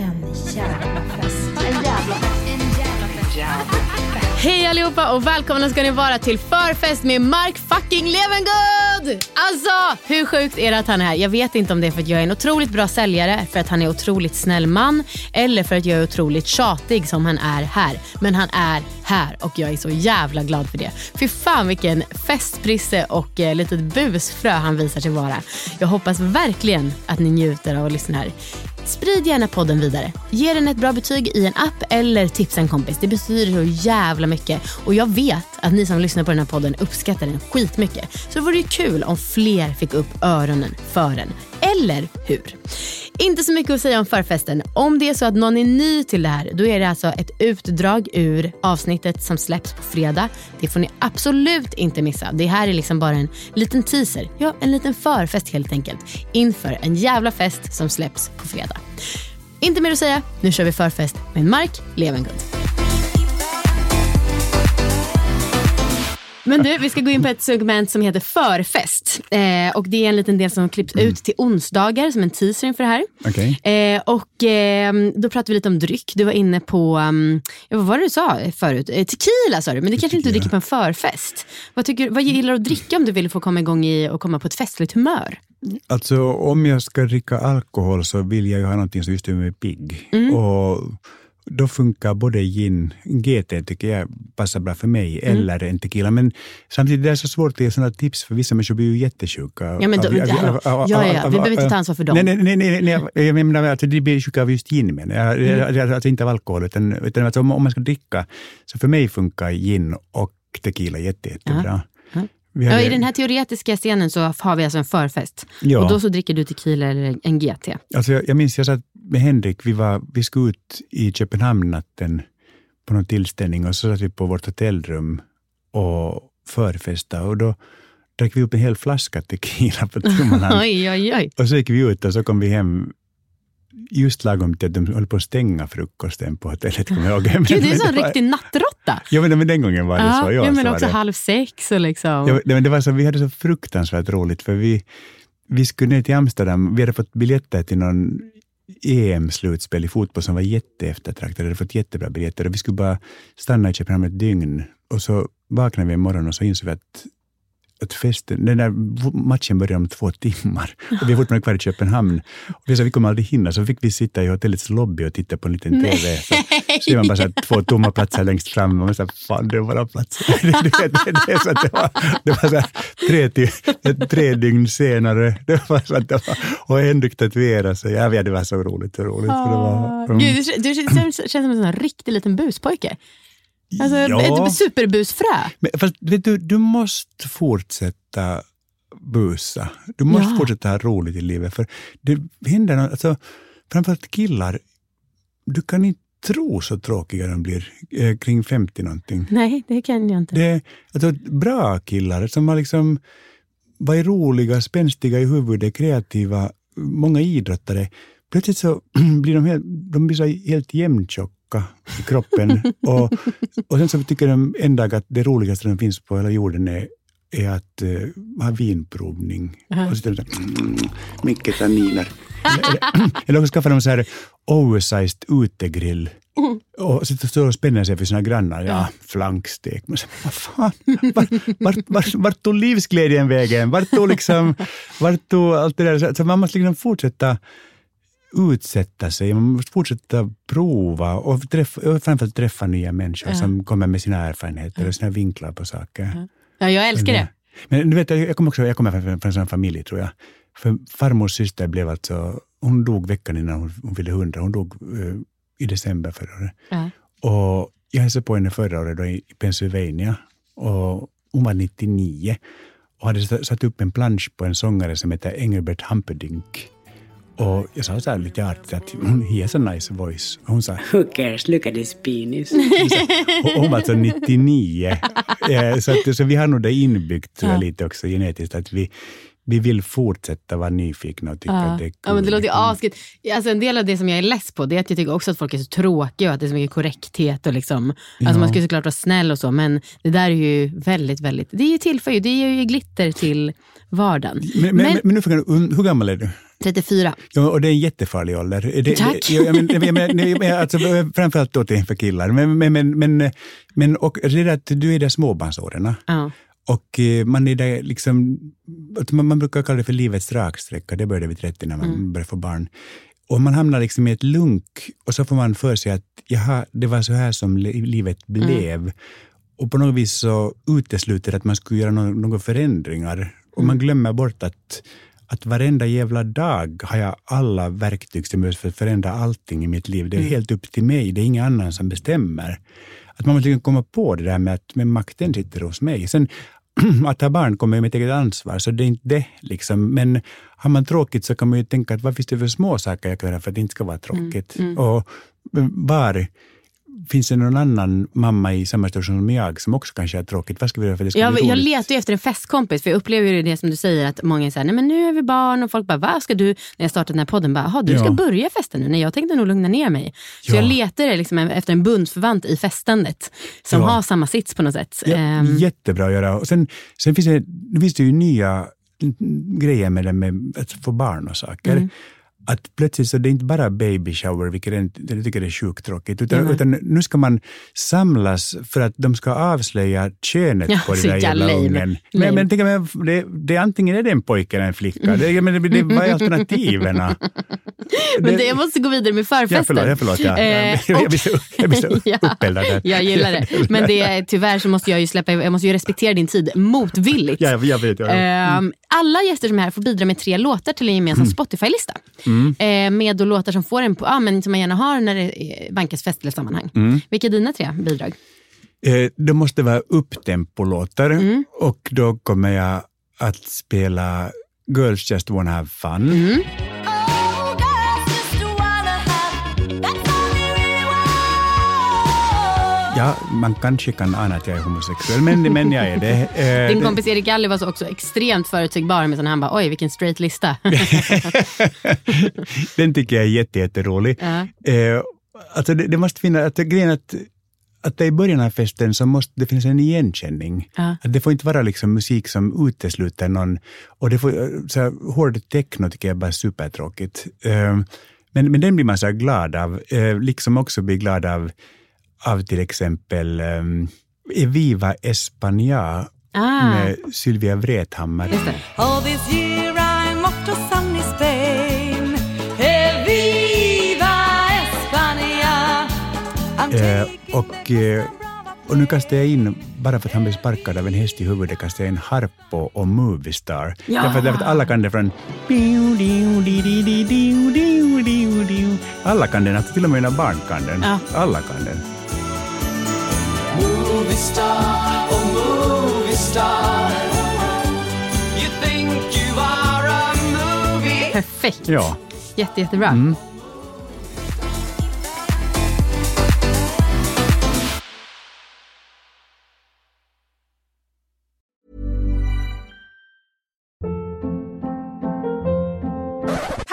slash people today. En jävla fest. En jävla Hej allihopa och välkomna ska ni vara till förfest med Mark fucking Levengood! Alltså, hur sjukt är det att han är här? Jag vet inte om det är för att jag är en otroligt bra säljare, för att han är en otroligt snäll man eller för att jag är otroligt tjatig som han är här. Men han är här och jag är så jävla glad för det. Fy fan vilken festprisse och eh, litet busfrö han visar sig vara. Jag hoppas verkligen att ni njuter av att lyssna här. Sprid gärna podden vidare. Ge den ett bra betyg i en app eller tipsa en kompis. Det betyder så jävla mycket. Och jag vet att ni som lyssnar på den här podden uppskattar den skitmycket. Så det vore ju kul om fler fick upp öronen för den. Eller hur? Inte så mycket att säga om förfesten. Om det är så att någon är ny till det här, då är det alltså ett utdrag ur avsnittet som släpps på fredag. Det får ni absolut inte missa. Det här är liksom bara en liten teaser. Ja, en liten förfest helt enkelt. Inför en jävla fest som släpps på fredag. Inte mer att säga. Nu kör vi förfest med Mark Levengood. Men du, vi ska gå in på ett segment som heter förfest. Eh, och det är en liten del som klipps ut till onsdagar som en teaser inför det här. Okej. Eh, och eh, då pratade vi lite om dryck. Du var inne på, um, vad var det du sa förut? Eh, tequila sa du, men det kanske inte du dricker på en förfest. Vad, tycker, vad gillar du att dricka om du vill få komma igång i och komma på ett festligt humör? Alltså om jag ska dricka alkohol så vill jag ju ha någonting som just gör mig pigg. Mm. Och då funkar både gin, GT tycker jag passar bra för mig, Mm. eller en tequila. Men samtidigt är det så svårt att ge sådana tips för vissa människor blir ju jättesjuka. Ja, men då- av- Ja, ja, ja. Vi behöver inte ta ansvar för dem. Nej, nej, nej, nej, nej jag- menar alltså, de blir sjuka av just gin. Men. Jag, Mm. alltså inte av alkohol, utan, utan alltså, om, om man ska dricka, så för mig funkar gin och tequila jätte, jättebra. Ja. I den här teoretiska scenen så har vi alltså en förfest. Ja. Och då så dricker du tequila eller en GT. Alltså jag, jag minns jag satt med Henrik, vi, var, vi skulle ut i Köpenhamn natten på någon tillställning och så satt vi på vårt hotellrum och förfestade och då drack vi upp en hel flaska tequila på tummarna. oj, oj, oj. och så gick vi ut och så kom vi hem just lagom till att de höll på att stänga frukosten på hotellet. Kommer jag ihåg. Men- Gud, du är en sån det riktig nattråtta. Ja, men, men den gången var det Ja, så. ja, så men var också det. halv sex och liksom. Ja, men det var så, vi hade så fruktansvärt roligt för vi, vi skulle ner till Amsterdam. Vi hade fått biljetter till någon EM-slutspel i fotboll som var jätteeftertraktade. Vi hade fått jättebra biljetter och vi skulle bara stanna i Köpenhamn ett dygn. Och så vaknade vi en morgon och så insåg vi att, att festen, den där matchen började om två timmar. Och vi är fortfarande kvar i Köpenhamn. Och vi sa vi kommer aldrig hinna, så fick vi sitta i hotellets lobby och titta på en liten TV. Så, så man bara så här, två tomma platser längst fram och man sa, fan det är bara platser. det, det, det, det, så att det var, det var så här, tre, tre dygn senare. Det var så att det var, och Henrik tatuerade sig. Ja, det var så roligt. Så roligt. Så det var, mm. Gud, du, du känns, känns som en sån riktig liten buspojke. Alltså Ja. ett superbusfrö. Men, fast vet du, du måste fortsätta busa. Du måste Ja. fortsätta ha roligt i livet. För det händer något, alltså, framförallt killar, du kan inte tro så tråkiga de blir eh, kring 50 någonting. Nej, det kan jag inte. Det alltså, bra killar som har liksom varit roliga, spänstiga i huvudet, kreativa, många idrottare. Plötsligt så blir de helt, de blir så helt jämntjocka i kroppen. och, och sen så tycker de en dag att det roligaste som finns på hela jorden är, är att uh, ha vinprovning. Och så sitter de så här, mm, mycket tanniner. eller, eller också skaffar de så här oversized utegrill Och så står och spänner sig för sina grannar. Ja, flankstek. Men så, vad fan, vart, vart, vart, vart tog livsglädjen vägen? Vart tog, liksom, vart tog allt det där? Så, så man måste liksom fortsätta utsätta sig, man måste fortsätta prova och, träffa, och framförallt träffa nya människor som kommer med sina erfarenheter och sina vinklar på saker. Ja, jag älskar det. Men du vet, jag kommer, också, jag kommer från, från en sån familj, tror jag. För farmors syster blev alltså, hon dog veckan innan hon, hon fyllde 100. Hon dog eh, i december förra året. Ja. Och jag hälsade på henne förra året då i Pennsylvania. Och hon var 99 och hade satt upp en plansch på en sångare som heter Engelbert Humperdinck. Och jag sa så här lite artigt att he has a nice voice. Och hon sa, Who cares? Look at his penis. och hon var alltså 99. Eh, så, att, så vi har nog det inbyggt tror jag, lite också genetiskt, att vi, vi vill fortsätta vara nyfikna och tycka att det är kul. Ja, men det låter ju asket. Alltså, en del av det som jag är less på det är att jag tycker också att folk är så tråkiga och att det är så mycket korrekthet. Och liksom, alltså, man ska ju såklart vara snäll och så, men det där är ju väldigt, väldigt... Det är ju tillför ju, det ger ju glitter till vardagen. Men, men, men, nu frågar jag, hur gammal är du? 34. Ja, och det är en jättefarlig ålder. Det, Tack. Det, jag, men, men, men, alltså, framförallt då till för killar. Men, men, men, men, och det är att du är där småbarnsåren. Ja. Och eh, man är där liksom, man, brukar kalla det för livets raksträcka, det började vid 30 när man Mm. börjar få barn. Och man hamnar liksom i ett lunk och så får man för sig att jaha, det var så här som li- livet Mm. blev. Och på något vis så utesluter det att man skulle göra några, förändringar. Och Mm. man glömmer bort att, att varenda jävla dag har jag alla verktyg som behövs för att förändra allting i mitt liv. Det är Mm. helt upp till mig, det är ingen annan som bestämmer. Att man måste liksom komma på det där med att men makten sitter hos mig. Sen att ha barn kommer med ett eget ansvar, så det är inte det. Liksom. Men har man tråkigt så kan man ju tänka att vad finns det för små saker jag kan göra för att det inte ska vara tråkigt? Och var finns det någon annan mamma i samma situation som jag som också kanske har tråkigt? Vad ska vi göra för det ska Jag, bli jag letar efter en festkompis, för jag upplever ju det som du säger, att många är såhär, nej men nu är vi barn och folk bara, vad ska du, när jag startade den här podden, bara, "Jaha, du ska Ja. börja festa nu? Nej, jag tänkte nog lugna ner mig. Så Ja. jag letar liksom efter en bundsförvant i festandet, som Ja. har samma sits på något sätt. Ehm, Jättebra att göra. Och sen, sen finns, det, nu finns det ju nya grejer med det med att få barn och saker. Mm. Att plötsligt så det är inte bara baby shower, vilket jag, jag tycker är sjukt tråkigt, utan, utan nu ska man samlas för att de ska avslöja könet Ja, på den där jävla lame. ungen. Men, men, tänk, men det, det, antingen är det en pojke eller en flicka. Det, men det, det, vad är alternativen? men det, jag måste gå vidare med Ja, förfesten. förlåt, ja, förlåt ja. Eh, jag, och- blir så, jag blir så Ja, uppeldad. Jag gillar det. Men det är, tyvärr så måste jag ju släppa, jag måste ju respektera din tid motvilligt. Ja, jag, jag vet. Ja. Alla gäster som är här får bidra med tre låtar till en gemensam Mm. Spotify-lista. Eh, med då låtar som får en, på- ja, men som man gärna har när det vankas fest eller sammanhang. Mm. Vilka är dina tre bidrag? Eh, det måste vara upptempolåtar Mm. och då kommer jag att spela Girls Just Wanna Have Fun. Ja, man kanske kan ana att jag är homosexuell, men, men jag är det. Eh, Din kompis Erik Galli var så också extremt förutsägbar med sådana han bara, oj vilken straight lista. Den tycker jag är jätte, jätterolig. Ja. Eh, alltså det, det måste finnas, att grejen är att att i början av festen så måste det finnas en igenkänning. Ja. Att det får inte vara liksom musik som utesluter någon. Och det får, så här, hård techno tycker jag är bara supertråkigt. Eh, men, men den blir man så glad av. Eh, liksom också blir glad av, av till exempel um, Eviva España Ah, med Sylvia Vrethammar. All this year I'm off to sunny Spain. Viva España. I'm Eh, taking och, eh, och nu kastar jag in, bara för att han blev sparkad av en häst i huvudet, kastar jag in Harpo och Moviestar. Ja. Därför, därför att alla kan det från... Alla kan den, alltså till och med mina barn kan den. Ja. Alla kan den. Movie star, oh movie star. You think you are a movie. Perfekt. Ja. Jätte, jättebra. Mm.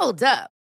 Hold up.